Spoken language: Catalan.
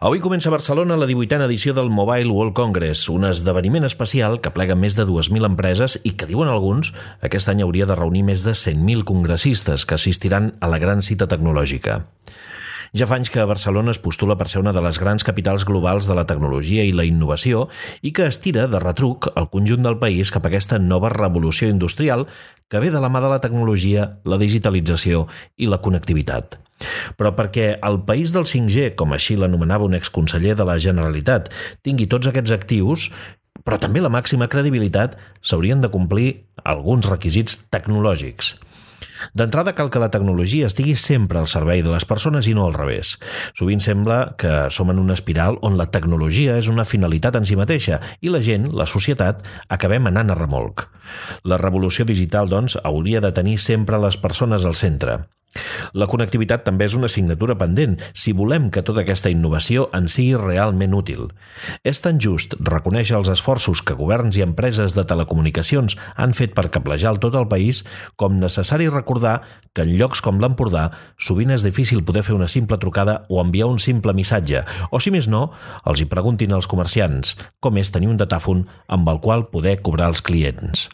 Avui comença a Barcelona la 18a edició del Mobile World Congress, un esdeveniment especial que plega més de 2.000 empreses i que, diuen alguns, aquest any hauria de reunir més de 100.000 congressistes que assistiran a la gran cita tecnològica. Ja fa anys que Barcelona es postula per ser una de les grans capitals globals de la tecnologia i la innovació i que estira de retruc el conjunt del país cap a aquesta nova revolució industrial que ve de la mà de la tecnologia, la digitalització i la connectivitat. Però perquè el país del 5G, com així l'anomenava un exconseller de la Generalitat, tingui tots aquests actius, però també la màxima credibilitat, s'haurien de complir alguns requisits tecnològics. D'entrada cal que la tecnologia estigui sempre al servei de les persones i no al revés. Sovint sembla que som en una espiral on la tecnologia és una finalitat en si mateixa i la gent, la societat, acabem anant a remolc. La revolució digital, doncs, hauria de tenir sempre les persones al centre. La connectivitat també és una assignatura pendent si volem que tota aquesta innovació en sigui realment útil. És tan just reconèixer els esforços que governs i empreses de telecomunicacions han fet per cablejar tot el país com necessari recordar que en llocs com l'Empordà sovint és difícil poder fer una simple trucada o enviar un simple missatge, o si més no, els hi preguntin als comerciants com és tenir un datàfon amb el qual poder cobrar els clients.